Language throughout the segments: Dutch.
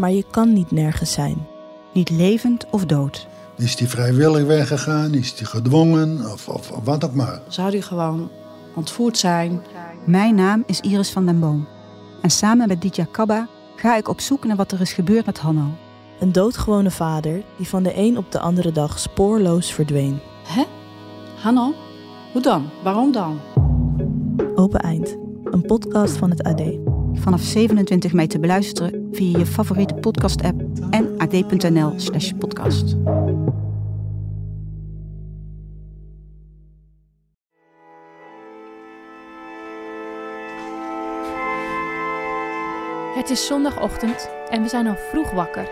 Maar je kan niet nergens zijn. Niet levend of dood. Is die vrijwillig weggegaan? Is die gedwongen? Of, of, of wat ook maar. Zou die gewoon ontvoerd zijn? Mijn naam is Iris van den Boom. En samen met Ditya Kabba ga ik op zoek naar wat er is gebeurd met Hanno. Een doodgewone vader die van de een op de andere dag spoorloos verdween. Hè? Hanno? Hoe dan? Waarom dan? Open Eind. Een podcast van het AD. Vanaf 27 mei te beluisteren via je favoriete podcast-app en ad.nl slash podcast. Het is zondagochtend en we zijn al vroeg wakker.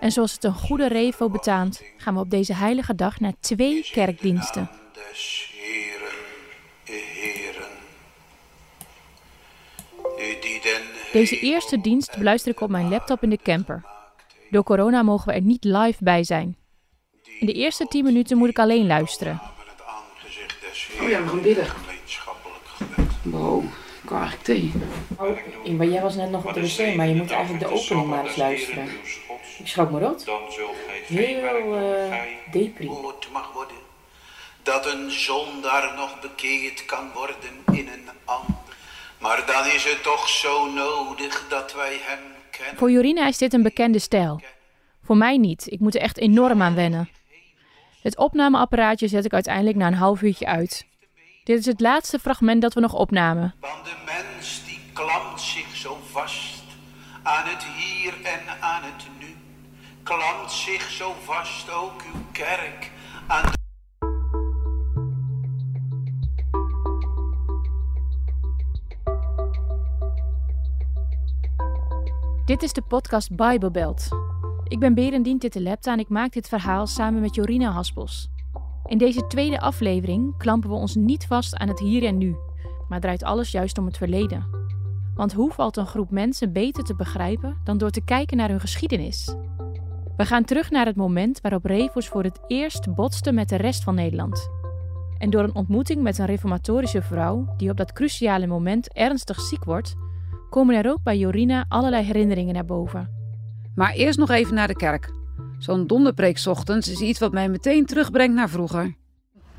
En zoals het een goede revo betaamt, gaan we op deze heilige dag naar twee kerkdiensten. Deze eerste dienst beluister ik op mijn laptop in de camper. Door corona mogen we er niet live bij zijn. In de eerste 10 minuten moet ik alleen luisteren. Oh ja, we gaan bidden. gemeenschappelijk gebed. Wow, ik wou eigenlijk thee. Oh, maar jij was net nog op de wc, maar je moet eigenlijk de opening maar eens luisteren. Ik schrok me rot. Heel eh gij depri. gehoord mag worden. Dat een zondaar nog bekeerd kan worden in een ander. Maar dan is het toch zo nodig dat wij hem kennen. Voor Jorina is dit een bekende stijl. Voor mij niet. Ik moet er echt enorm aan wennen. Het opnameapparaatje zet ik uiteindelijk na een half uurtje uit. Dit is het laatste fragment dat we nog opnamen. Want de mens die klampt zich zo vast aan het hier en aan het nu. Klampt zich zo vast ook uw kerk aan de Dit is de podcast Bijbelbelt. Ik ben Berendien Tittelepta en ik maak dit verhaal samen met Jorina Haspels. In deze tweede aflevering klampen we ons niet vast aan het hier en nu, maar draait alles juist om het verleden. Want hoe valt een groep mensen beter te begrijpen dan door te kijken naar hun geschiedenis? We gaan terug naar het moment waarop Revos voor het eerst botste met de rest van Nederland. En door een ontmoeting met een reformatorische vrouw die op dat cruciale moment ernstig ziek wordt, komen er ook bij Jorina allerlei herinneringen naar boven. Maar eerst nog even naar de kerk. Zo'n donderpreek 's ochtends is iets wat mij meteen terugbrengt naar vroeger.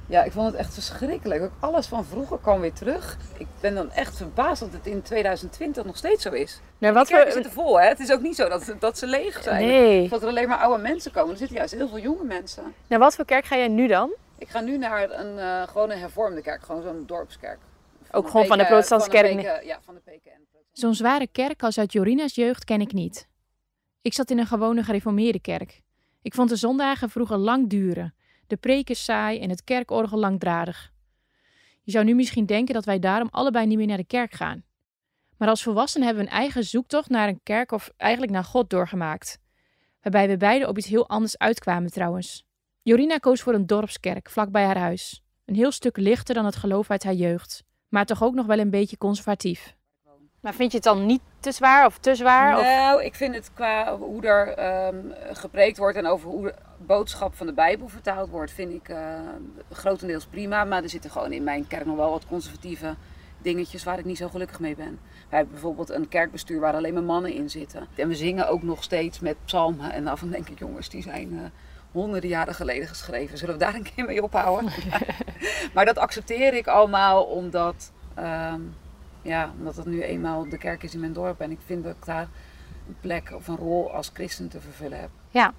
Ja, ik vond het echt verschrikkelijk. Ook alles van vroeger kwam weer terug. Ik ben dan echt verbaasd dat het in 2020 nog steeds zo is. Nou, De kerken zitten vol, hè? Het is ook niet zo dat, dat ze leeg zijn. Nee. Dat er alleen maar oude mensen komen. Er zitten juist heel veel jonge mensen. Nou, wat voor kerk ga jij nu dan? Ik ga nu naar een eh gewone hervormde kerk. Gewoon zo'n dorpskerk. Ook gewoon van de protestantse kerk? Ja, van de PKN. Zo'n zware kerk als uit Jorina's jeugd ken ik niet. Ik zat in een gewone gereformeerde kerk. Ik vond de zondagen vroeger lang duren, de preken saai en het kerkorgel langdradig. Je zou nu misschien denken dat wij daarom allebei niet meer naar de kerk gaan. Maar als volwassenen hebben we een eigen zoektocht naar een kerk of eigenlijk naar God doorgemaakt. Waarbij we beiden op iets heel anders uitkwamen trouwens. Jorina koos voor een dorpskerk vlakbij haar huis. Een heel stuk lichter dan het geloof uit haar jeugd, maar toch ook nog wel een beetje conservatief. Maar vind je het dan niet te zwaar of te zwaar? Of... Nou, ik vind het qua hoe er ehm, gepreekt wordt en over hoe de boodschap van de Bijbel vertaald wordt, vind ik eh, grotendeels prima. Maar er zitten gewoon in mijn kerk nog wel wat conservatieve dingetjes waar ik niet zo gelukkig mee ben. Wij hebben bijvoorbeeld een kerkbestuur waar alleen maar mannen in zitten. En we zingen ook nog steeds met psalmen. En daarvan denk ik, jongens, die zijn eh, honderden jaren geleden geschreven. Zullen we daar een keer mee ophouden? maar dat accepteer ik allemaal omdat, ehm, ja, omdat het nu eenmaal de kerk is in mijn dorp. En ik vind dat ik daar een plek of een rol als christen te vervullen heb. Ja.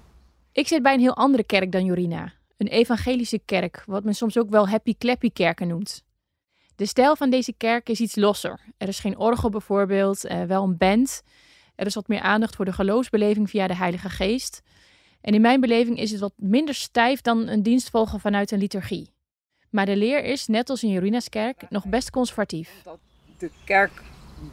Ik zit bij een heel andere kerk dan Jorina. Een evangelische kerk, wat men soms ook wel happy clappy kerken noemt. De stijl van deze kerk is iets losser. Er is geen orgel bijvoorbeeld, eh, wel een band. Er is wat meer aandacht voor de geloofsbeleving via de Heilige Geest. En in mijn beleving is het wat minder stijf dan een dienst volgen vanuit een liturgie. Maar de leer is, net als in Jorina's kerk, nog best conservatief. Dat de kerk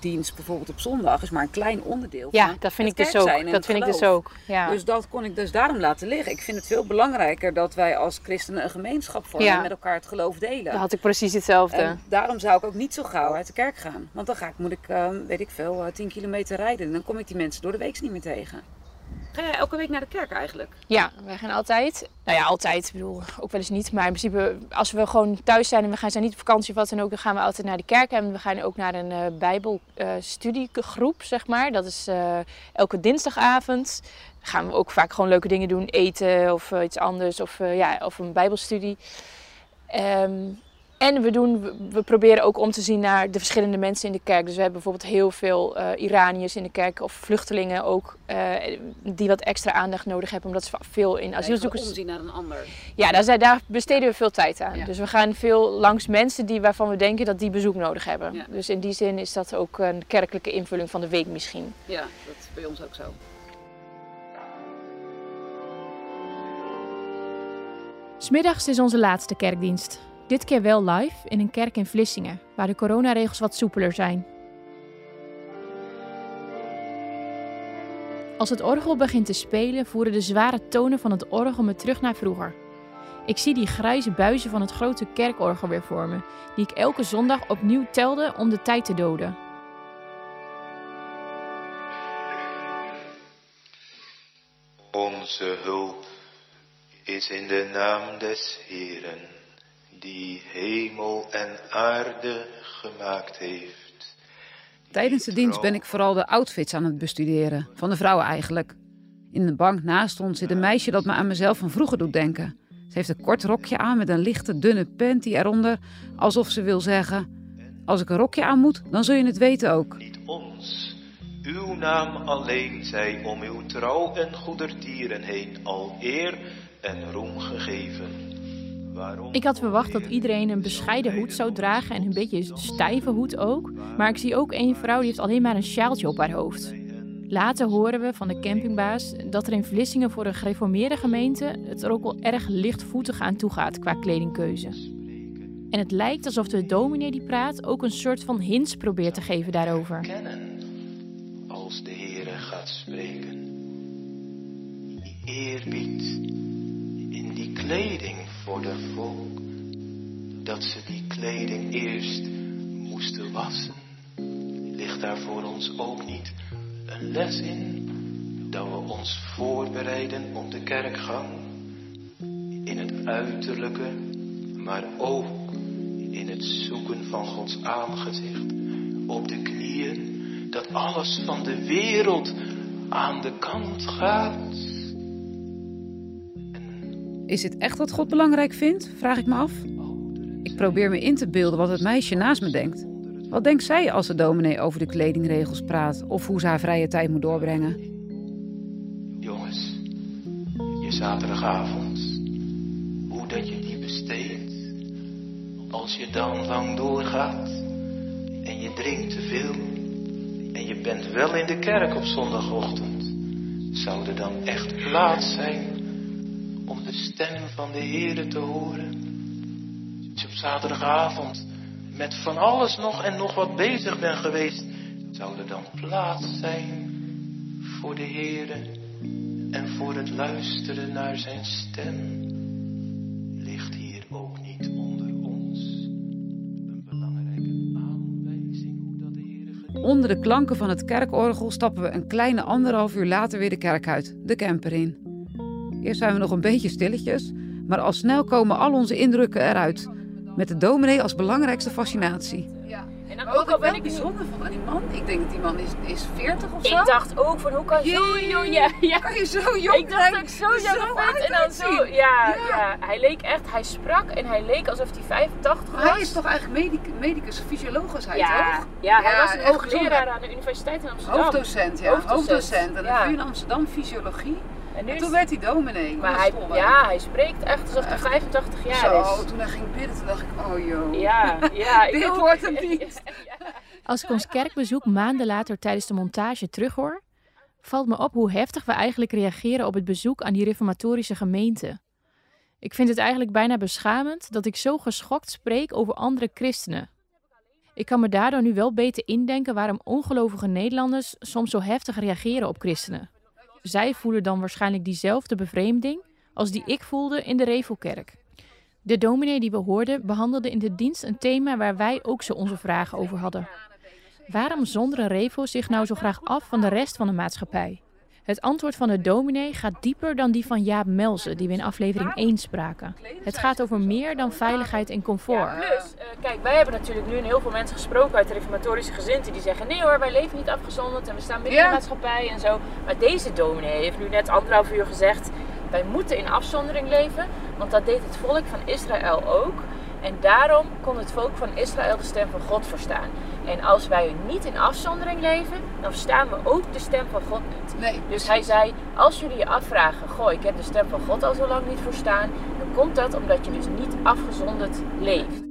dienst bijvoorbeeld op zondag is maar een klein onderdeel Ja, van dat vind het ik dus ook. Dat het vind ik dus ook. Ja. Dus dat kon ik dus daarom laten liggen. Ik vind het veel belangrijker dat wij als christenen een gemeenschap vormen Ja. en met elkaar het geloof delen. Dan had ik precies hetzelfde. En daarom zou ik ook niet zo gauw uit de kerk gaan. Want dan ga ik, moet ik, eh, weet ik veel, eh, 10 kilometer rijden. En dan kom ik die mensen door de week niet meer tegen. Ga jij elke week naar de kerk eigenlijk? Ja, wij gaan altijd. Nou ja, altijd. Ik bedoel, ook wel eens niet. Maar in principe, als we gewoon thuis zijn en we gaan zijn niet op vakantie of wat dan ook, dan gaan we altijd naar de kerk. En we gaan ook naar een eh Bijbelstudiegroep, zeg maar. Dat is eh, elke dinsdagavond. Gaan we ook vaak gewoon leuke dingen doen. Eten of eh, iets anders. Of, eh, ja, of een Bijbelstudie. Ehm, en we, doen, we- proberen ook om te zien naar de verschillende mensen in de kerk. Dus we hebben bijvoorbeeld heel veel eh, Iraniërs in de kerk of vluchtelingen ook, eh, die wat extra aandacht nodig hebben, omdat ze veel in asielzoekers. Omzien naar een ander. Ja, daar, daar besteden we veel tijd aan. Ja. Dus we gaan veel langs mensen die, waarvan we denken dat die bezoek nodig hebben. Ja. Dus in die zin is dat ook een kerkelijke invulling van de week misschien. Ja, dat is bij ons ook zo. Smiddags is onze laatste kerkdienst. Dit keer wel live in een kerk in Vlissingen, waar de coronaregels wat soepeler zijn. Als het orgel begint te spelen, voeren de zware tonen van het orgel me terug naar vroeger. Ik zie die grijze buizen van het grote kerkorgel weer voor me, die ik elke zondag opnieuw telde om de tijd te doden. Onze hulp is in de naam des Heeren, die hemel en aarde gemaakt heeft. Tijdens de dienst ben ik vooral de outfits aan het bestuderen. Van de vrouwen eigenlijk. In de bank naast ons zit een meisje dat me aan mezelf van vroeger doet denken. Ze heeft een kort rokje aan met een lichte, dunne panty eronder. Alsof ze wil zeggen: Als ik een rokje aan moet, dan zul je het weten ook. Ons, uw naam alleen zij om uw trouw en goedertieren heen al eer en roem gegeven. Waarom Ik had verwacht dat iedereen een bescheiden hoed zou dragen en een beetje een stijve hoed ook. Maar ik zie ook één vrouw die heeft alleen maar een sjaaltje op haar hoofd. Later horen we van de campingbaas dat er in Vlissingen voor een gereformeerde gemeente het er ook wel erg lichtvoetig aan toe gaat qua kledingkeuze. En het lijkt alsof de dominee die praat ook een soort van hints probeert te geven daarover. kennen als de Heere gaat spreken? Die eerbied in die kleding voor de volk, dat ze die kleding eerst moesten wassen. Ligt daar voor ons ook niet een les in, dat we ons voorbereiden op de kerkgang? In het uiterlijke, maar ook in het zoeken van Gods aangezicht. Op de knieën, dat alles van de wereld aan de kant gaat. Is het echt wat God belangrijk vindt? Vraag ik me af. Ik probeer me in te beelden wat het meisje naast me denkt. Wat denkt zij als de dominee over de kledingregels praat of hoe ze haar vrije tijd moet doorbrengen? Jongens, je zaterdagavond, hoe dat je die besteedt. Als je dan lang doorgaat en je drinkt te veel en je bent wel in de kerk op zondagochtend, zou er dan echt plaats zijn stem van de Heer te horen? Als je op zaterdagavond met van alles nog en nog wat bezig bent geweest, zou er dan plaats zijn voor de Heer en voor het luisteren naar zijn stem? Ligt hier ook niet onder ons een belangrijke aanwijzing hoe dat de Heer Onder de klanken van het kerkorgel stappen we een kleine anderhalf uur later weer de kerk uit, de camper in. Eerst zijn we nog een beetje stilletjes, maar al snel komen al onze indrukken eruit. Met de dominee als belangrijkste fascinatie. En dan ook al ben ik bijzonder vond aan die man. Ik denk dat die man is, is 40 of zo. Ik dacht ook van hoe kan je zo jong... Ja, ja. Kan je zo jong Ik dacht zo jong en dan zo... Ja, Ja. ja, hij leek echt... Hij sprak en hij leek alsof hij 85 was. Hij is toch eigenlijk medic, medicus, fysioloog is hij ja, toch? ja, hij was een hoogleraar aan de Universiteit in Amsterdam. Hoofddocent, ja. Hoofddocent, Hoofddocent. En dan ja. VU in Amsterdam fysiologie. En, nu En is- toen werd hij dominee. Maar hij, ja, hij spreekt echt alsof hij Echt. 85 jaar Zo, is. toen hij ging bidden, toen dacht ik, oh joh. Ja, ja. ik Dit ook. wordt hem niet. Als ik ons kerkbezoek maanden later tijdens de montage terughoor, valt me op hoe heftig we eigenlijk reageren op het bezoek aan die reformatorische gemeente. Ik vind het eigenlijk bijna beschamend dat ik zo geschokt spreek over andere christenen. Ik kan me daardoor nu wel beter indenken waarom ongelovige Nederlanders soms zo heftig reageren op christenen. Zij voelen dan waarschijnlijk diezelfde bevreemding als die ik voelde in de Revelkerk. De dominee die we hoorden behandelde in de dienst een thema waar wij ook zo onze vragen over hadden. Waarom zonderen Revo zich nou zo graag af van de rest van de maatschappij? Het antwoord van de dominee gaat dieper dan die van Jaap Melzen, die we in aflevering 1 spraken. Het gaat over meer dan veiligheid en comfort. plus, eh, kijk, wij hebben natuurlijk nu heel veel mensen gesproken uit de reformatorische gezinten die zeggen: nee hoor, wij leven niet afgezonderd en we staan midden in Ja. de maatschappij en zo. Maar deze dominee heeft nu net anderhalf uur gezegd: wij moeten in afzondering leven, want dat deed het volk van Israël ook. En daarom kon het volk van Israël de stem van God verstaan. En als wij niet in afzondering leven, dan verstaan we ook de stem van God niet. Nee, Dus hij zei, als jullie je afvragen, goh, ik heb de stem van God al zo lang niet verstaan, dan komt dat omdat je dus niet afgezonderd leeft.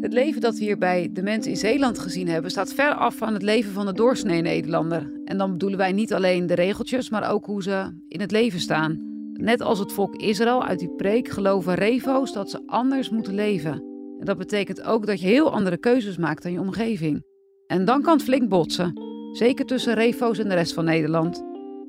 Het leven dat we hier bij de mensen in Zeeland gezien hebben, staat ver af van het leven van de doorsnee Nederlander. En dan bedoelen wij niet alleen de regeltjes, maar ook hoe ze in het leven staan. Net als het volk Israël uit die preek geloven revo's dat ze anders moeten leven. En dat betekent ook dat je heel andere keuzes maakt dan je omgeving. En dan kan het flink botsen. Zeker tussen refo's en de rest van Nederland.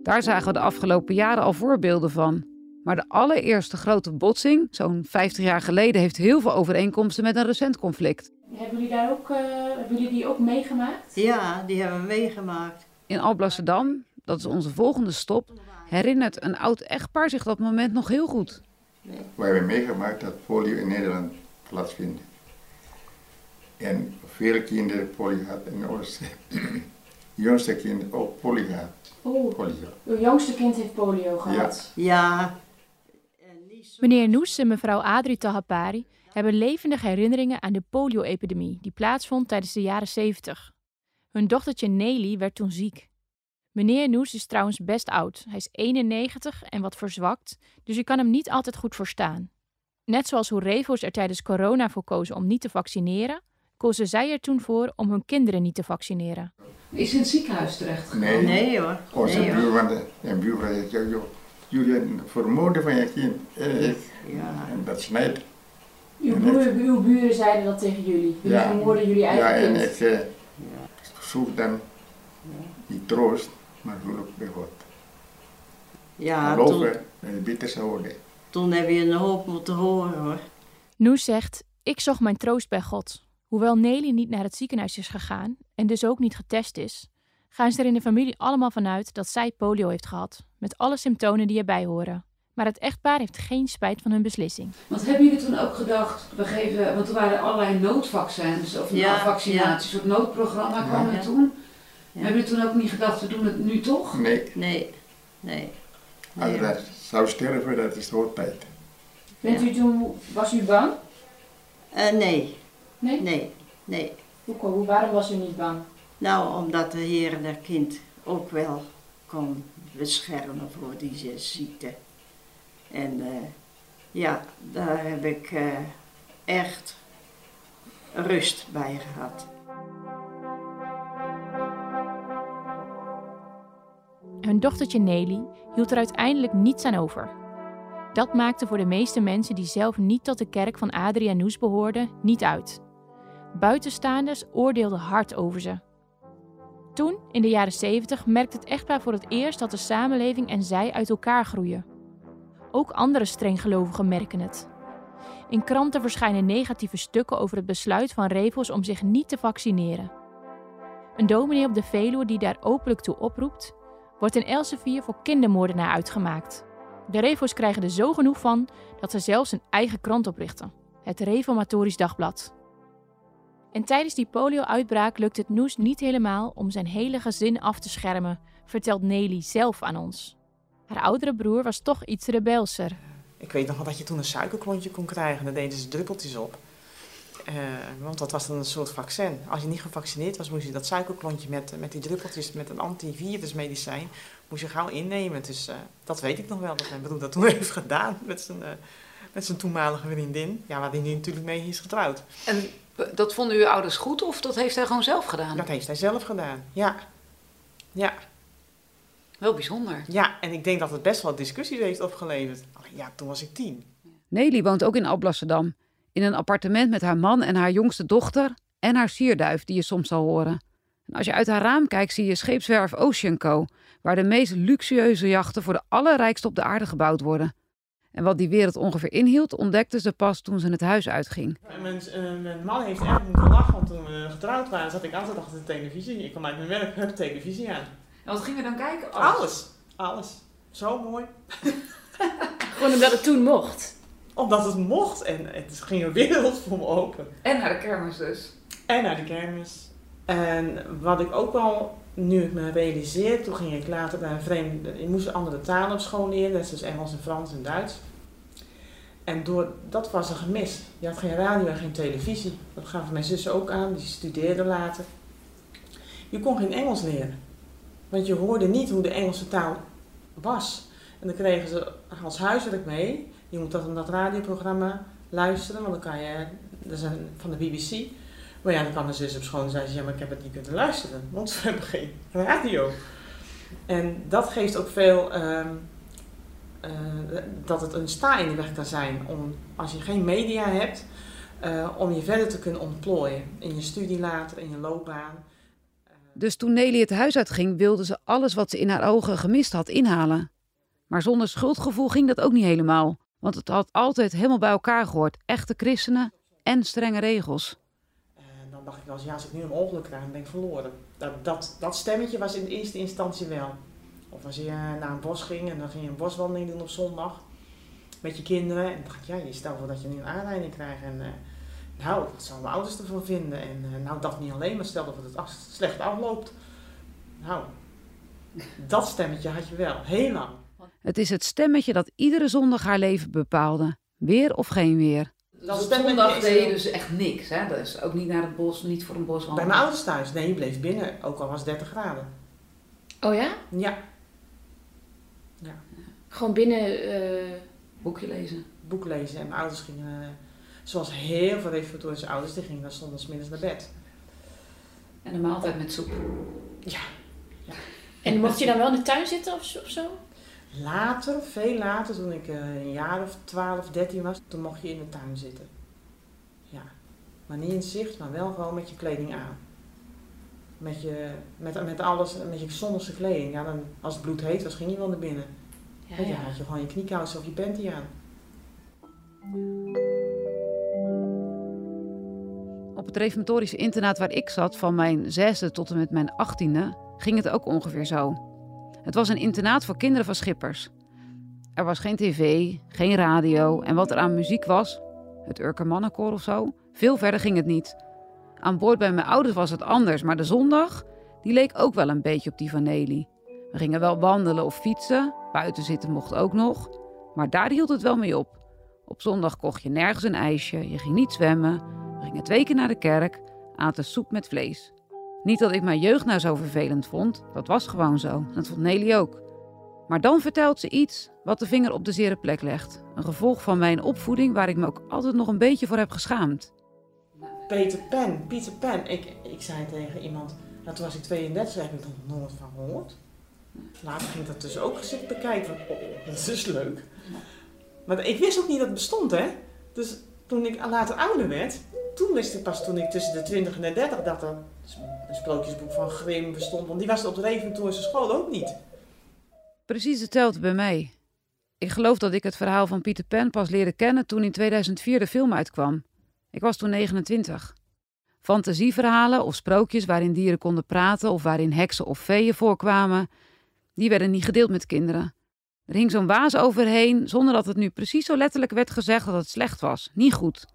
Daar zagen we de afgelopen jaren al voorbeelden van. Maar de allereerste grote botsing, zo'n 50 jaar geleden, heeft heel veel overeenkomsten met een recent conflict. Hebben jullie, daar ook, eh, hebben jullie die ook meegemaakt? Ja, die hebben we meegemaakt. In Alblasserdam, dat is onze volgende stop, herinnert een oud echtpaar zich dat moment nog heel goed. We hebben meegemaakt dat polio in Nederland plaatsvindt. En veel kinderen polio had en ons jongste kind ook polio had. Oh, Polio. uw jongste kind heeft polio gehad. Ja, Meneer Noes en mevrouw Adri Tahapari hebben levendige herinneringen aan de polio-epidemie die plaatsvond tijdens de jaren 70. Hun dochtertje Nelly werd toen ziek. Meneer Noes is trouwens best oud. Hij is 91 en wat verzwakt, dus je kan hem niet altijd goed verstaan. Net zoals hoe Revo's er tijdens corona voor kozen om niet te vaccineren, kozen zij er toen voor om hun kinderen niet te vaccineren. Is in het ziekenhuis terecht Nee, Nee, hoor. Onze Nee, buurman en buurvrouw zei, joh, joh, jullie hebben vermoorden van je kind. En, ik, Ja. en dat snijdt. Uw, En broer, uw buren zeiden dat tegen jullie. Jullie Ja. vermoorden jullie eigen Ja, en kind. ik eh, zoek dan die troost, maar gelukkig bij God. Ja, toen, Geloven en het beter zou worden. toen heb je een hoop moeten horen hoor. Noes zegt: Ik zocht mijn troost bij God. Hoewel Nelly niet naar het ziekenhuis is gegaan en dus ook niet getest is, gaan ze er in de familie allemaal vanuit dat zij polio heeft gehad, met alle symptomen die erbij horen. Maar het echtpaar heeft geen spijt van hun beslissing. Want hebben jullie toen ook gedacht, we geven, want er waren allerlei noodvaccins of Ja, vaccinaties, een soort noodprogramma kwam Ja. er toen. Ja. Hebben jullie toen ook niet gedacht, we doen het nu toch? Nee, Nee, nee. als Nee. dat zou sterven, dat is de tijd. Bent u toen, was u bang? Eh, nee, Nee? nee, nee. Hoe, kon- hoe, waarom was u niet bang? Nou, omdat de Heer dat kind ook wel kon beschermen voor die ziekte. En eh, ja, daar heb ik eh, echt rust bij gehad. Hun dochtertje Nelly hield er uiteindelijk niets aan over. Dat maakte voor de meeste mensen die zelf niet tot de kerk van Adria Noes behoorden niet uit. Buitenstaanders oordeelden hard over ze. Toen, in de jaren 70, merkte het echtpaar voor het eerst dat de samenleving en zij uit elkaar groeien. Ook andere strenggelovigen merken het. In kranten verschijnen negatieve stukken over het besluit van Revels om zich niet te vaccineren. Een dominee op de Veluwe die daar openlijk toe oproept, wordt in Elsevier voor kindermoordenaar uitgemaakt. De Revo's krijgen er zo genoeg van dat ze zelfs een eigen krant oprichten, het Reformatorisch Dagblad. En tijdens die polio-uitbraak lukt het Noes niet helemaal om zijn hele gezin af te schermen, vertelt Nelly zelf aan ons. Haar oudere broer was toch iets rebelser. Ik weet nog wel dat je toen een suikerklontje kon krijgen. Daar deden ze druppeltjes op. Eh, want dat was dan een soort vaccin. Als je niet gevaccineerd was, moest je dat suikerklontje met, met die druppeltjes, met een antivirusmedicijn, moest je gauw innemen. Dus eh, dat weet ik nog wel, dat mijn broer dat toen heeft gedaan met zijn, eh, met zijn toenmalige vriendin. Ja, waar hij nu natuurlijk mee is getrouwd. En dat vonden uw ouders goed of dat heeft hij gewoon zelf gedaan? Dat heeft hij zelf gedaan, ja. Ja. Wel bijzonder. Ja, en ik denk dat het best wel discussies heeft opgeleverd. Ja, toen was ik tien. Nelly woont ook in Alblasserdam. In een appartement met haar man en haar jongste dochter en haar sierduif die je soms zal horen. En als je uit haar raam kijkt zie je scheepswerf Ocean Co, waar de meest luxueuze jachten voor de allerrijkste op de aarde gebouwd worden. En wat die wereld ongeveer inhield, ontdekte ze pas toen ze het huis uitging. Mijn, eh, mijn man heeft echt moeten lachen, want toen we getrouwd waren zat ik altijd achter de televisie. Ik kwam uit mijn werk, hup, televisie aan. En wat gingen we dan kijken? Alles. Alles. Zo mooi. Gewoon omdat het toen mocht. Omdat het mocht en het ging een wereld voor me open. En naar de kermis dus. En naar de kermis. En wat ik ook wel, nu ik me realiseer, toen ging ik later naar een vreemde, ik moest andere talen op school leren, dat is dus Engels en Frans en Duits. En door, dat was een gemis. Je had geen radio en geen televisie. Dat gaf mijn zus ook aan, die studeerde later. Je kon geen Engels leren. Want je hoorde niet hoe de Engelse taal was. En dan kregen ze als huiswerk mee. Je moet dat in dat radioprogramma luisteren, want dan kan je, dat een, van de BBC. Maar ja, dan kwam mijn zus op school en maar ik heb het niet kunnen luisteren, want we hebben geen radio. En dat geeft ook veel, ehm, eh, dat het een sta in de weg kan zijn om, als je geen media hebt, eh, om je verder te kunnen ontplooien in je studie later, in je loopbaan. Dus toen Nelly het huis uitging, wilde ze alles wat ze in haar ogen gemist had inhalen. Maar zonder schuldgevoel ging dat ook niet helemaal. Want het had altijd helemaal bij elkaar gehoord. Echte christenen en strenge regels. En dan dacht ik eens, ja, als ik nu een ongeluk krijg, dan ben ik verloren. Dat, dat, dat stemmetje was in eerste instantie wel. Of als je eh, naar een bos ging en dan ging je een boswandeling doen op zondag. Met je kinderen. En dan dacht ik, ja, je stel voor dat je nu een aanrijding krijgt. En eh, nou, wat zal mijn ouders ervan vinden? En eh, nou, dat niet alleen, maar stel dat het slecht afloopt. Nou, dat stemmetje had je wel, heel lang. Het is het stemmetje dat iedere zondag haar leven bepaalde. Weer of geen weer. Dat op zondag deed je dus echt niks, hè? Dus ook niet naar het bos, niet voor een bos Bij mijn ouders thuis. Nee, je bleef binnen, ook al was het 30 graden. Oh ja? Ja. ja. Gewoon binnen... eh, Boekje lezen. Boek lezen. En mijn ouders gingen, eh, zoals heel veel reformatorische ouders, die gingen dan zondags middags naar bed. En een maaltijd met soep. Ja. En mocht je dan wel in de tuin zitten of zo? Of zo? Later, veel later, toen ik eh, een jaar of 12, 13 was, toen mocht je in de tuin zitten. Ja. Maar niet in zicht, maar wel gewoon met je kleding aan. Met, je, met, met alles, met je zondagse kleding. Ja, dan, als het bloed heet was, ging je wel naar binnen. Ja, Want ja. dan had je gewoon je kniekousen of je panty aan. Op het reformatorische internaat waar ik zat, van mijn zesde tot en met mijn achttiende, ging het ook ongeveer zo. Het was een internaat voor kinderen van schippers. Er was geen tv, geen radio en wat er aan muziek was, het Urker Mannenkoor of zo, veel verder ging het niet. Aan boord bij mijn ouders was het anders, maar de zondag, die leek ook wel een beetje op die van Nelly. We gingen wel wandelen of fietsen, buiten zitten mocht ook nog, maar daar hield het wel mee op. Op zondag kocht je nergens een ijsje, je ging niet zwemmen, we gingen twee keer naar de kerk, aten soep met vlees. Niet dat ik mijn jeugd nou zo vervelend vond, dat was gewoon zo. Dat vond Nelly ook. Maar dan vertelt ze iets wat de vinger op de zere plek legt. Een gevolg van mijn opvoeding waar ik me ook altijd nog een beetje voor heb geschaamd. Peter Pan, Pieter Pan. Ik, ik zei tegen iemand, nou, toen was ik 32, daar heb ik nog nooit van gehoord. Later ging ik dat dus ook zitten bekijken. Oh, dat is leuk. Maar ik wist ook niet dat het bestond, hè. Dus toen ik later ouder werd, toen wist ik pas toen ik tussen de 20 en de 30 dat er een sprookjesboek van Grimm bestond. Want die was op de school ook niet. Precies hetzelfde bij mij. Ik geloof dat ik het verhaal van Pieter Pan pas leerde kennen toen in 2004 de film uitkwam. Ik was toen 29. Fantasieverhalen of sprookjes waarin dieren konden praten of waarin heksen of feeën voorkwamen, die werden niet gedeeld met kinderen. Er hing zo'n waas overheen zonder dat het nu precies zo letterlijk werd gezegd dat het slecht was. Niet goed.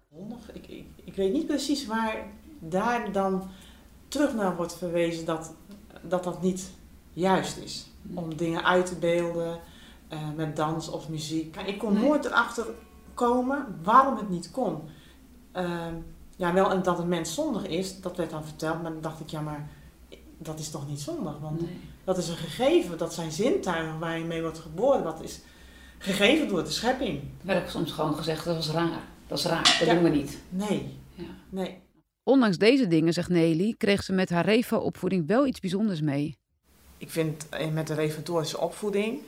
Ik, ik weet niet precies waar daar dan terug naar wordt verwezen dat dat, dat niet juist is. Om dingen uit te beelden eh, met dans of muziek. Ik kon nooit erachter komen waarom het niet kon. Ehm, ja, wel en dat een mens zondig is, dat werd dan verteld, maar dan dacht ik, ja, maar dat is toch niet zondig? Want dat is een gegeven, dat zijn zintuigen waar je mee wordt geboren. Dat is gegeven door de schepping. Er werd ook soms gewoon gezegd, dat was raar. Dat is raar, dat Ja. doen we niet. Nee, nee. Ondanks deze dingen, zegt Nelly, kreeg ze met haar Revo-opvoeding wel iets bijzonders mee. Ik vind eh, met de reformatorische opvoeding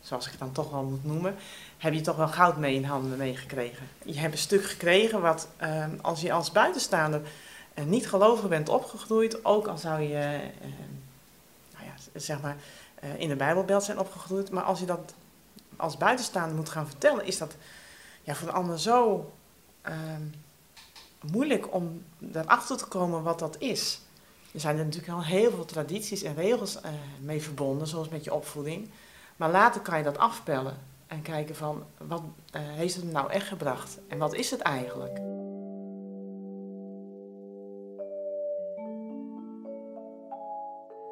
zoals ik het dan toch wel moet noemen, heb je toch wel goud mee in handen meegekregen. Je hebt een stuk gekregen wat, ehm, als je als buitenstaander uh, niet gelovig bent opgegroeid, ook al zou je, uh, nou ja, zeg maar, in de Bijbelbelt zijn opgegroeid, maar als je dat als buitenstaander moet gaan vertellen, is dat ja, voor de ander zo ehm, moeilijk om erachter te komen wat dat is. Er zijn er natuurlijk al heel veel tradities en regels mee verbonden, zoals met je opvoeding. Maar later kan je dat afpellen en kijken van wat uh, heeft het nou echt gebracht en wat is het eigenlijk?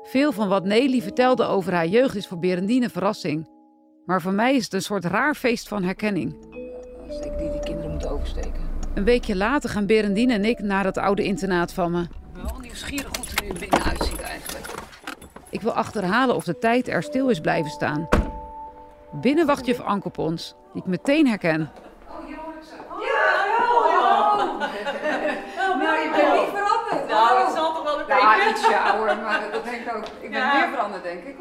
Veel van wat Nelly vertelde over haar jeugd is voor Berendine verrassing. Maar voor mij is het een soort raar feest van herkenning. Een weekje later gaan Berendine en ik naar het oude internaat van me. Ik ben wel nieuwsgierig hoe het er nu binnen uitziet eigenlijk. Ik wil achterhalen of de tijd er stil is blijven staan. Binnen wacht juf Anke op ons, die ik meteen herken. Nou, je bent niet veranderd. Nou, dat zal toch wel een beetje. Ja, ietsje ouder, maar dat denk ik ook. Ik ben meer veranderd, denk ik,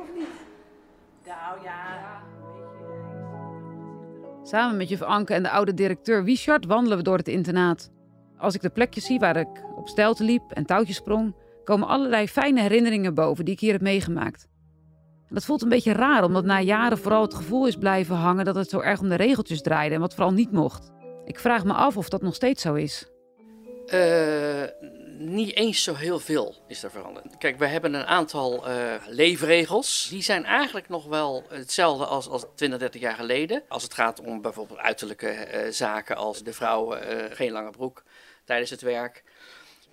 Samen met juf Anke en de oude directeur Wiechard wandelen we door het internaat. Als ik de plekjes zie waar ik op stelten liep en touwtjes sprong, komen allerlei fijne herinneringen boven die ik hier heb meegemaakt. Dat voelt een beetje raar, omdat na jaren vooral het gevoel is blijven hangen dat het zo erg om de regeltjes draaide en wat vooral niet mocht. Ik vraag me af of dat nog steeds zo is. Uh, niet eens zo heel veel is er veranderd. Kijk, we hebben een aantal uh, leefregels. Die zijn eigenlijk nog wel hetzelfde als, als 20, 30 jaar geleden. Als het gaat om bijvoorbeeld uiterlijke uh, zaken als de vrouw geen lange broek tijdens het werk.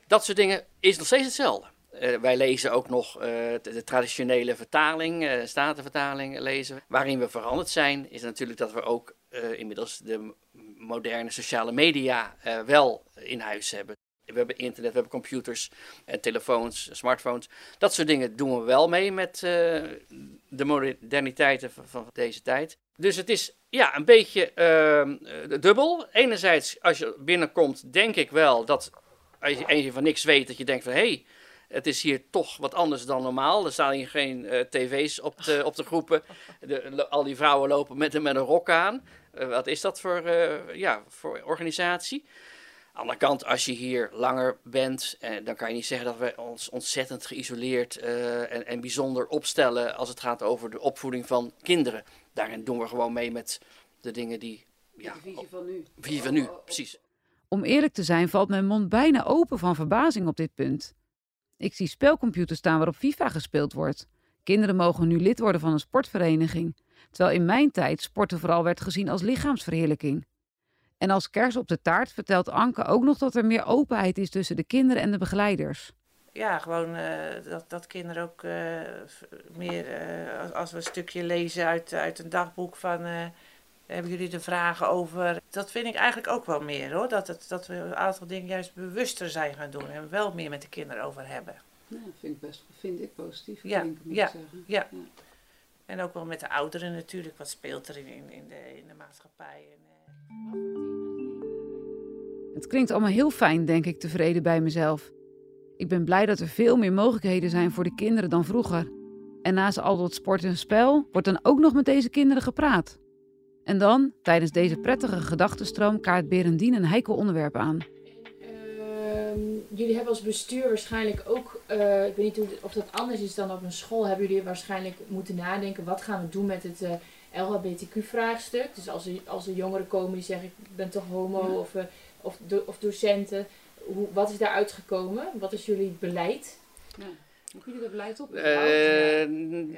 Dat soort dingen is nog steeds hetzelfde. Wij lezen ook nog de, de, traditionele vertaling, uh, statenvertaling lezen. Waarin we veranderd zijn, is natuurlijk dat we ook inmiddels de moderne sociale media wel in huis hebben. We hebben internet, we hebben computers en telefoons, smartphones. Dat soort dingen doen we wel mee met de moderniteiten van, van, deze tijd. Dus het is ja, een beetje ehm, dubbel. Enerzijds, als je binnenkomt, denk ik wel dat als je, als van niks weet, dat je denkt van hé. Hey, het is hier toch wat anders dan normaal. Er staan hier geen uh, tv's op de, op de groepen. De, al die vrouwen lopen met, met een rok aan. Wat is dat voor, ja, voor organisatie? Aan de andere kant, als je hier langer bent, dan kan je niet zeggen dat we ons ontzettend geïsoleerd en, en bijzonder opstellen als het gaat over de opvoeding van kinderen. Daarin doen we gewoon mee met de dingen die. Ja, de visie van nu. Visie van nu, precies. Om eerlijk te zijn valt mijn mond bijna open van verbazing op dit punt. Ik zie spelcomputers staan waarop FIFA gespeeld wordt. Kinderen mogen nu lid worden van een sportvereniging, terwijl in mijn tijd sporten vooral werd gezien als lichaamsverheerlijking. En als kers op de taart vertelt Anke ook nog dat er meer openheid is tussen de kinderen en de begeleiders. Ja, gewoon uh, dat, dat kinderen ook uh, meer, uh, als, als, we een stukje lezen uit, uit een dagboek van hebben jullie er vragen over? Dat vind ik eigenlijk ook wel meer hoor. Dat, het, dat we een aantal dingen juist bewuster zijn gaan doen en wel meer met de kinderen over hebben. Ja, dat vind ik best vind ik positief. Ja, moet ja, ik zeggen. ja, ja. En ook wel met de ouderen natuurlijk. Wat speelt er in, in, de, in de maatschappij? En. Het klinkt allemaal heel fijn, denk ik, tevreden bij mezelf. Ik ben blij dat er veel meer mogelijkheden zijn voor de kinderen dan vroeger. En naast al dat sport en spel wordt dan ook nog met deze kinderen gepraat. En dan, tijdens deze prettige gedachtenstroom, kaart Berendien een heikel onderwerp aan. Uh, jullie hebben als bestuur waarschijnlijk ook, uh, ik weet niet of dat anders is dan op een school, hebben jullie waarschijnlijk moeten nadenken, wat gaan we doen met het uh, LHBTQ-vraagstuk? Dus als er, als er jongeren komen die zeggen, ik ben toch homo, ja. of, of, do, of docenten, hoe, wat is daar uitgekomen? Wat is jullie beleid? Ja. Hoe jullie dat beleid op? Uh,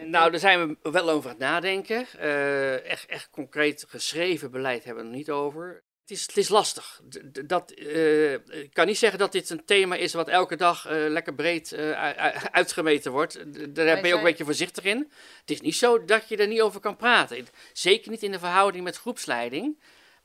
nou, daar zijn we wel over aan het nadenken. Uh, echt, echt concreet geschreven beleid hebben we er niet over. Het is, het is lastig. Dat, uh, ik kan niet zeggen dat dit een thema is wat elke dag lekker breed uitgemeten wordt. Daar ben je ook een beetje voorzichtig in. Het is niet zo dat je er niet over kan praten. Zeker niet in de verhouding met groepsleiding.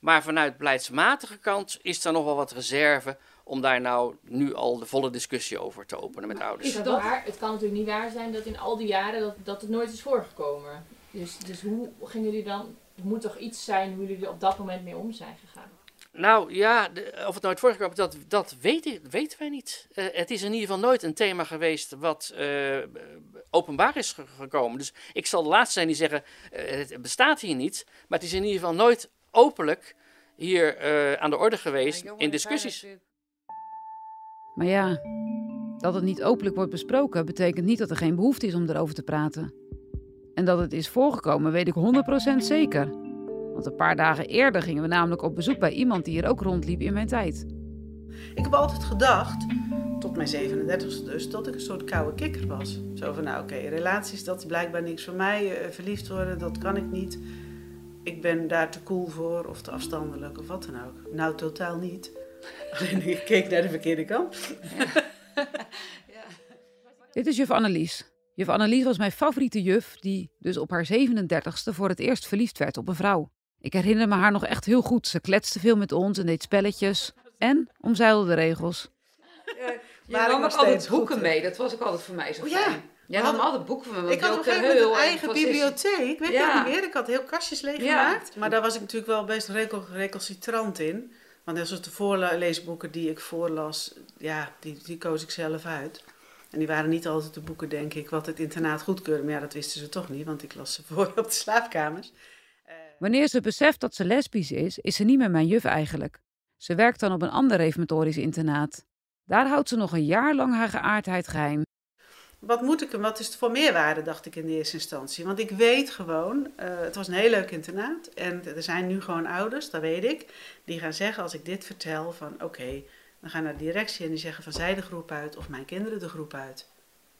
Maar vanuit beleidsmatige kant is er nog wel wat reserve om daar nou nu al de volle discussie over te openen met ouders. Is het, waar? het kan natuurlijk niet waar zijn dat in al die jaren dat, dat het nooit is voorgekomen. Dus, dus hoe gingen jullie dan, er moet toch iets zijn hoe jullie er op dat moment mee om zijn gegaan? Nou ja, de, of het nooit voorgekomen dat, dat weet ik, weten wij niet. Uh, het is in ieder geval nooit een thema geweest wat uh, openbaar is gekomen. Dus ik zal de laatste zijn die zeggen, uh, het bestaat hier niet. Maar het is in ieder geval nooit openlijk hier uh, aan de orde geweest in discussies. Maar ja, dat het niet openlijk wordt besproken, betekent niet dat er geen behoefte is om erover te praten. En dat het is voorgekomen, weet ik 100% zeker. Want een paar dagen eerder gingen we namelijk op bezoek bij iemand die hier ook rondliep in mijn tijd. Ik heb altijd gedacht, tot mijn 37ste dus, dat ik een soort koude kikker was. Zo van, nou oké, relaties, dat is blijkbaar niks voor mij. Uh, verliefd worden, dat kan ik niet. Ik ben daar te cool voor of te afstandelijk of wat dan ook. Nou, totaal niet. Alleen ik keek naar de verkeerde kant. Dit is juf Annelies. Juf Annelies was mijn favoriete juf, die dus op haar 37ste voor het eerst verliefd werd op een vrouw. Ik herinner me haar nog echt heel goed. Ze kletste veel met ons en deed spelletjes. En omzeilde de regels. Je nam ook altijd boeken mee. Dat was ook altijd voor mij zo oh, fijn. Ja. Jij nam altijd boeken van Ik had op een een eigen bibliotheek. Weet je niet meer? Ik had heel kastjes leeggemaakt. Ja. Maar daar was ik natuurlijk wel best recalcitrant in. Want dat soort de voorleesboeken die ik voorlas, ja, die, die koos ik zelf uit. En die waren niet altijd de boeken, denk ik, wat het internaat goedkeurde. Maar ja, dat wisten ze toch niet, want ik las ze voor op de slaapkamers. Wanneer ze beseft dat ze lesbisch is, is ze niet meer mijn juf eigenlijk. Ze werkt dan op een ander reformatorisch internaat. Daar houdt ze nog een jaar lang haar geaardheid geheim. Wat moet ik en wat is het voor meerwaarde, dacht ik in de eerste instantie. Want ik weet gewoon, uh, het was een heel leuk internaat. En er zijn nu gewoon ouders, dat weet ik, die gaan zeggen als ik dit vertel van oké, okay, dan gaan naar de directie en die zeggen van zij de groep uit of mijn kinderen de groep uit.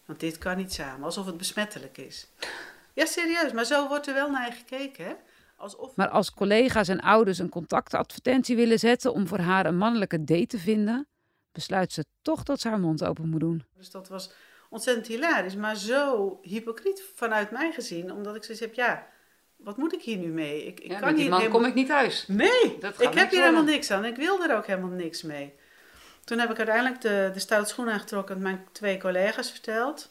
Want dit kan niet samen, alsof het besmettelijk is. Ja, serieus, maar zo wordt er wel naar je gekeken, hè? Alsof... Maar als collega's en ouders een contactadvertentie willen zetten om voor haar een mannelijke date te vinden, besluit ze toch dat ze haar mond open moet doen. Dus dat was ontzettend hilarisch, maar zo hypocriet vanuit mij gezien, omdat ik zoiets heb, ja, wat moet ik hier nu mee? Ik, ik ja, kan met die man helemaal... kom ik niet thuis. Nee, Dat ik heb hier helemaal niks aan. Ik wil er ook helemaal niks mee. Toen heb ik uiteindelijk de, de stoute schoen aangetrokken en mijn twee collega's verteld.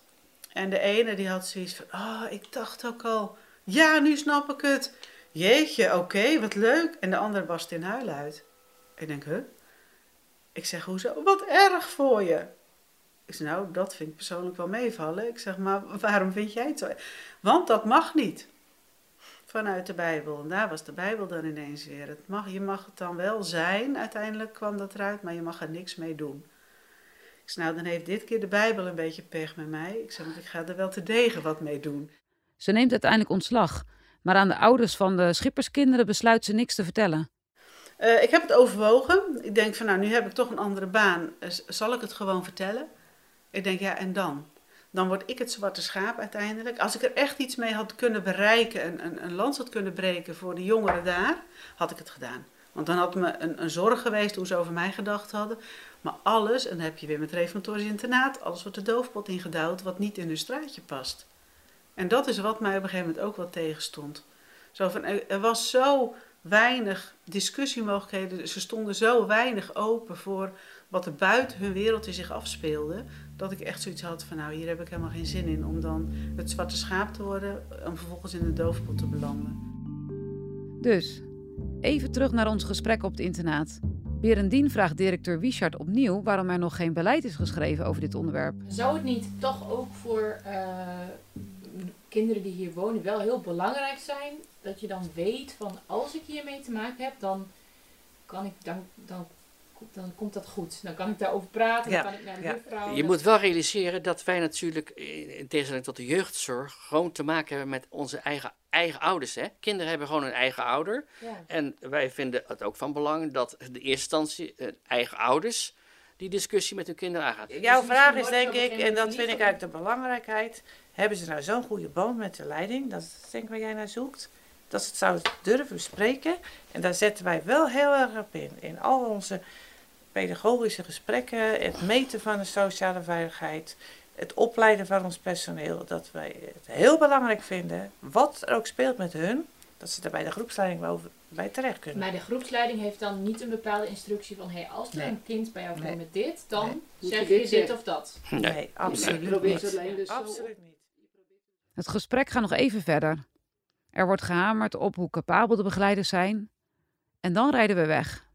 En de ene die had zoiets van, oh, ik dacht ook al, ja, nu snap ik het. Jeetje, oké, wat leuk. En de andere barst in huilen uit. Ik denk, huh? Ik zeg, hoezo? Wat erg voor je. Ik zeg, nou, dat vind ik persoonlijk wel meevallen. Ik zeg, maar waarom vind jij het zo? Want dat mag niet. Vanuit de Bijbel. En daar was de Bijbel dan ineens weer. Het mag, je mag het dan wel zijn, uiteindelijk kwam dat eruit, maar je mag er niks mee doen. Ik zeg, nou, dan heeft dit keer de Bijbel een beetje pech met mij. Ik zeg, want ik ga er wel te degen wat mee doen. Ze neemt uiteindelijk ontslag, maar aan de ouders van de schipperskinderen besluit ze niks te vertellen. Uh, ik heb het overwogen. Ik denk van, nou, nu heb ik toch een andere baan. Uh, zal ik het gewoon vertellen? Ik denk, ja, en dan? Dan word ik het zwarte schaap uiteindelijk. Als ik er echt iets mee had kunnen bereiken, een, een, een lans had kunnen breken voor de jongeren daar, had ik het gedaan. Want dan had me een, een zorg geweest hoe ze over mij gedacht hadden. Maar alles, en dan heb je weer met reformatorisch internaat, alles wordt de doofpot ingedouwd wat niet in hun straatje past. En dat is wat mij op een gegeven moment ook wat tegenstond. Zo van, er, er was zo weinig discussiemogelijkheden, ze stonden zo weinig open voor wat er buiten hun wereldje zich afspeelde, dat ik echt zoiets had van, nou, hier heb ik helemaal geen zin in om dan het zwarte schaap te worden, om vervolgens in de doofpot te belanden. Dus, even terug naar ons gesprek op het internaat. Berendien vraagt directeur Wichard opnieuw waarom er nog geen beleid is geschreven over dit onderwerp. Zou het niet toch ook voor uh, kinderen die hier wonen wel heel belangrijk zijn dat je dan weet van als ik hiermee te maken heb, dan kan ik dan, dan, dan komt dat goed. Dan kan ik daarover praten, Ja. dan kan ik naar de Ja. juffrouw. Je moet wel realiseren dat wij natuurlijk, in in tegenstelling tot de jeugdzorg, gewoon te maken hebben met onze eigen, eigen ouders. Hè? Kinderen hebben gewoon een eigen ouder. Ja. En wij vinden het ook van belang dat de eerste instantie eh, eigen ouders die discussie met hun kinderen aangaat. Jouw vraag is denk ik, en dat vind ik eigenlijk de belangrijkheid, hebben ze nou zo'n goede band met de leiding, dat is denk ik waar jij naar zoekt, dat ze het zouden durven bespreken. En daar zetten wij wel heel erg op in. In al onze pedagogische gesprekken, het meten van de sociale veiligheid, het opleiden van ons personeel, dat wij het heel belangrijk vinden, wat er ook speelt met hun, dat ze daar bij de groepsleiding wel bij terecht kunnen. Maar de groepsleiding heeft dan niet een bepaalde instructie van hey, als er Nee. een kind bij jou komt Nee. met dit, dan zeg je je dit of dat. Nee, absoluut niet. dus Absoluut niet. Het gesprek gaat nog even verder. Er wordt gehamerd op hoe capabel de begeleiders zijn. En dan rijden we weg.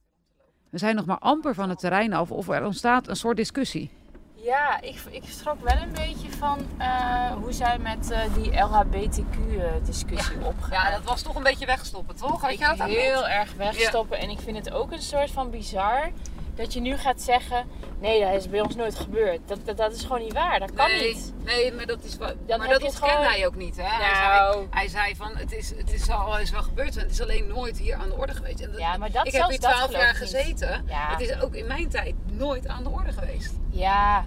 We zijn nog maar amper van het terrein af of er ontstaat een soort discussie. Ja, ik, ik schrok wel een beetje van eh, hoe zij met eh, die LHBTQ-discussie opgaan. Ja, dat was toch een beetje wegstoppen, toch? Had ik je dat heel erg wegstoppen. En ik vind het ook een soort van bizar dat je nu gaat zeggen... Nee, dat is bij ons nooit gebeurd. Dat, dat, dat is gewoon niet waar. Dat kan nee, niet. Nee, maar dat is. Dan maar dat ontkende gewoon- hij ook niet, hè? Nou. Hij, zei, hij zei van het is, het is al eens wel gebeurd, het is alleen nooit hier aan de orde geweest. En dat- Ja, maar dat ik heb hier twaalf jaar niet. gezeten. Ja. Het is ook in mijn tijd nooit aan de orde geweest. Ja,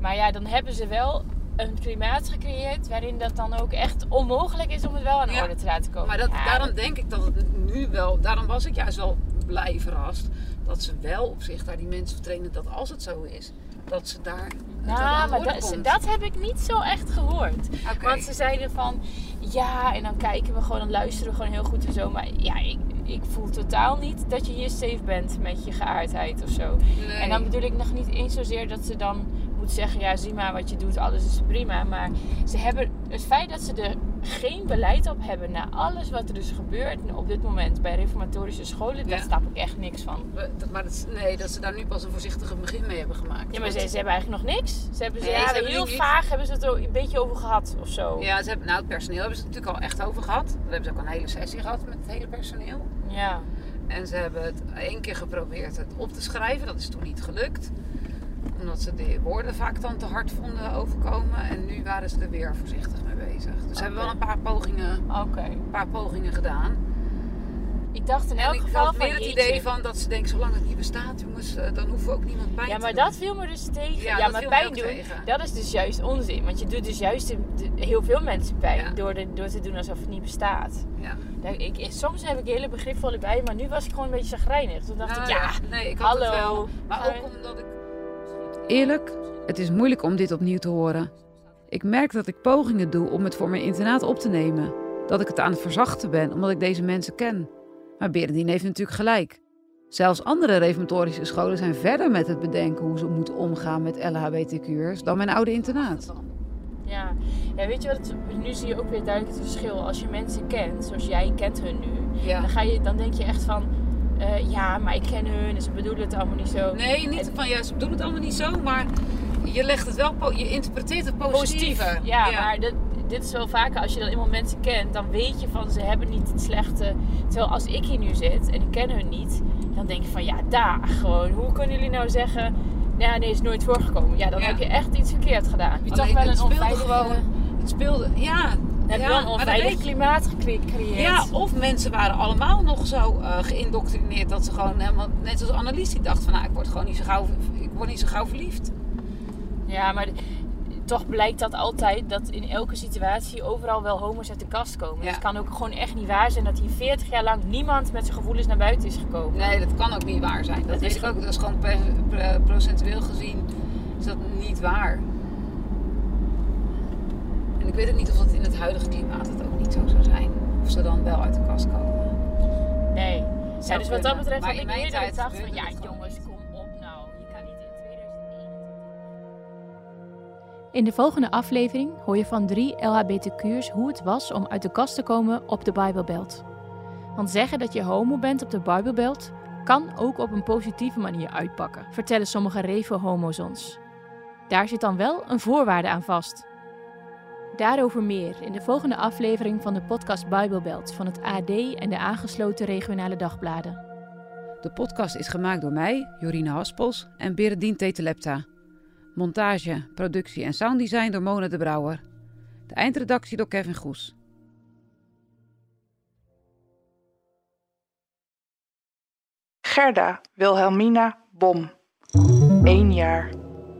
maar ja, dan hebben ze wel een klimaat gecreëerd... waarin dat dan ook echt onmogelijk is om het wel aan de Ja. orde te laten komen. Maar dat, Ja, daarom denk ik dat het nu wel, daarom was ik juist wel blij verrast dat ze wel op zich daar die mensen trainen dat als het zo is, dat ze daar Nou, de maar dat, dat heb ik niet zo echt gehoord. Want ze zeiden van, ja, en dan kijken we gewoon en luisteren we gewoon heel goed en zo. Maar ja, ik, ik voel totaal niet dat je hier safe bent met je geaardheid of zo. Nee. En dan bedoel ik nog niet eens zozeer dat ze dan moet zeggen, ja, zie maar wat je doet, alles is prima. Maar ze hebben, het feit dat ze er geen beleid op hebben na alles wat er dus gebeurt op dit moment bij reformatorische scholen, daar snap ik echt niks van. We- dat- Maar dat, nee, dat ze daar nu pas een voorzichtige begin mee hebben gemaakt. Ja, maar ze, ze hebben eigenlijk nog niks. Ze hebben, ze, Nee, ze ja, hebben heel niks. vaag hebben ze het er een beetje over gehad of zo. Ja, ze hebben, nou, het personeel hebben ze het natuurlijk al echt over gehad. Daar hebben ze ook een hele sessie gehad met het hele personeel. Ja. En ze hebben het één keer geprobeerd het op te schrijven. Dat is toen niet gelukt. Omdat ze de woorden vaak dan te hard vonden overkomen. En nu waren ze er weer voorzichtig mee bezig. Dus ze hebben wel een paar pogingen, een paar pogingen gedaan. Ik dacht in en elk ik geval had meer het jeetje. idee van dat ze denken, zolang het niet bestaat, jongens, eh, dan hoeven we ook niemand pijn Ja, te maar doen. dat viel me dus tegen. Ja, Ja, maar pijn doen, tegen. dat is dus juist onzin. Want je doet dus juist heel veel mensen pijn door, de, door te doen alsof het niet bestaat. Ja. Daar- ik, ik- soms heb ik hele begripvolle bij, maar nu was ik gewoon een beetje chagrijnig. Toen dacht Nou ik, ja, ja, nee, ik had hallo. het wel. Maar ook omdat ik... Eerlijk, het is moeilijk om dit opnieuw te horen. Ik merk dat ik pogingen doe om het voor mijn internaat op te nemen. Dat ik het aan het verzachten ben omdat ik deze mensen ken. Maar Berendien heeft natuurlijk gelijk. Zelfs andere reformatorische scholen zijn verder met het bedenken hoe ze moeten omgaan met LHBTQ'ers dan mijn oude internaat. Ja. ja, weet je wat? het- nu zie je ook weer duidelijk het verschil. Als je mensen kent, zoals jij kent hun nu, dan, ga je, dan denk je echt van, eh, ja, maar ik ken hun en ze bedoelen het allemaal niet zo. Nee, niet van ja, ze doen het allemaal niet zo, maar je legt het wel, je interpreteert het positief. positief. Ja, maar dit, dit is wel vaker als je dan eenmaal mensen kent, dan weet je van ze hebben niet het slechte. Terwijl als ik hier nu zit en ik ken hun niet, dan denk ik van ja, daar gewoon. Hoe kunnen jullie nou zeggen, ja, nee, is nooit voorgekomen. Ja, dan Ja. heb je echt iets verkeerd gedaan. Heb je Alleen, toch wel het een speelde onveilige... gewoon. Het speelde, ja. Heb je ja, een onveilig klimaat gecre- gecreëerd. Ja, of mensen waren allemaal nog zo eh, geïndoctrineerd dat ze gewoon helemaal, net als Annelies, die dacht van nou, ik word gewoon niet zo gauw, ik word niet zo gauw verliefd. Ja, maar toch blijkt dat altijd dat in elke situatie overal wel homo's uit de kast komen. Het kan ook gewoon echt niet waar zijn dat hier 40 jaar lang niemand met zijn gevoelens naar buiten is gekomen. Nee, dat kan ook niet waar zijn. Dat, Dat weet is ik ook. Dat is gewoon procentueel gezien is dat niet waar. En ik weet ook niet of dat in het huidige klimaat het ook niet zo zou zijn. Of ze dan wel uit de kast komen. Nee. Ja, dus wat dat betreft Maar had ik eerder tijd gedacht van ja jongens, kom op nou. Je kan niet in 2001. In de volgende aflevering hoor je van drie LHBTQ'ers hoe het was om uit de kast te komen op de Bijbelbelt. Want zeggen dat je homo bent op de Bijbelbelt kan ook op een positieve manier uitpakken, vertellen sommige revo-homo's ons. Daar zit dan wel een voorwaarde aan vast. Daarover meer in de volgende aflevering van de podcast Bijbelbelt van het AD en de aangesloten regionale dagbladen. De podcast is gemaakt door mij, Jorine Haspels en Berendien Tetelepta. Montage, productie en sounddesign door Mona de Brouwer. De eindredactie door Kevin Goes. Gerda Wilhelmina Bom. 1 jaar.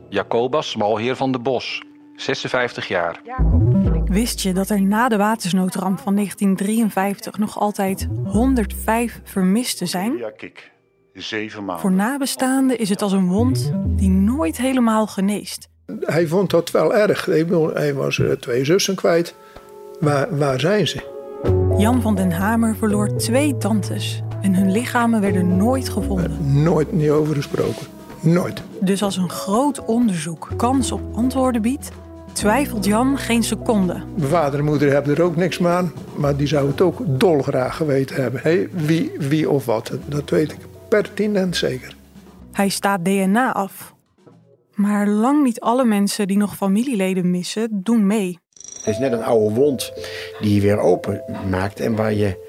Jacobus Malheer van de Bos, 56 jaar. Wist je dat er na de watersnoodramp van 1953 nog altijd 105 vermisten zijn? Ja, kijk. Zeven maanden. Voor nabestaanden is het als een wond die nooit helemaal geneest. Hij vond dat wel erg. Hij was eh, twee zussen kwijt. Waar, waar zijn ze? Jan van den Hamer verloor twee tantes en hun lichamen werden nooit gevonden. Nooit niet over gesproken. Nooit. Dus als een groot onderzoek kans op antwoorden biedt, twijfelt Jan geen seconde. Mijn vader en moeder hebben er ook niks mee aan. Maar die zou het ook dolgraag geweten hebben. Hé, wie, wie of wat. Dat weet ik pertinent zeker. Hij staat DNA af. Maar lang niet alle mensen die nog familieleden missen, doen mee. Het is net een oude wond die je weer open maakt en waar je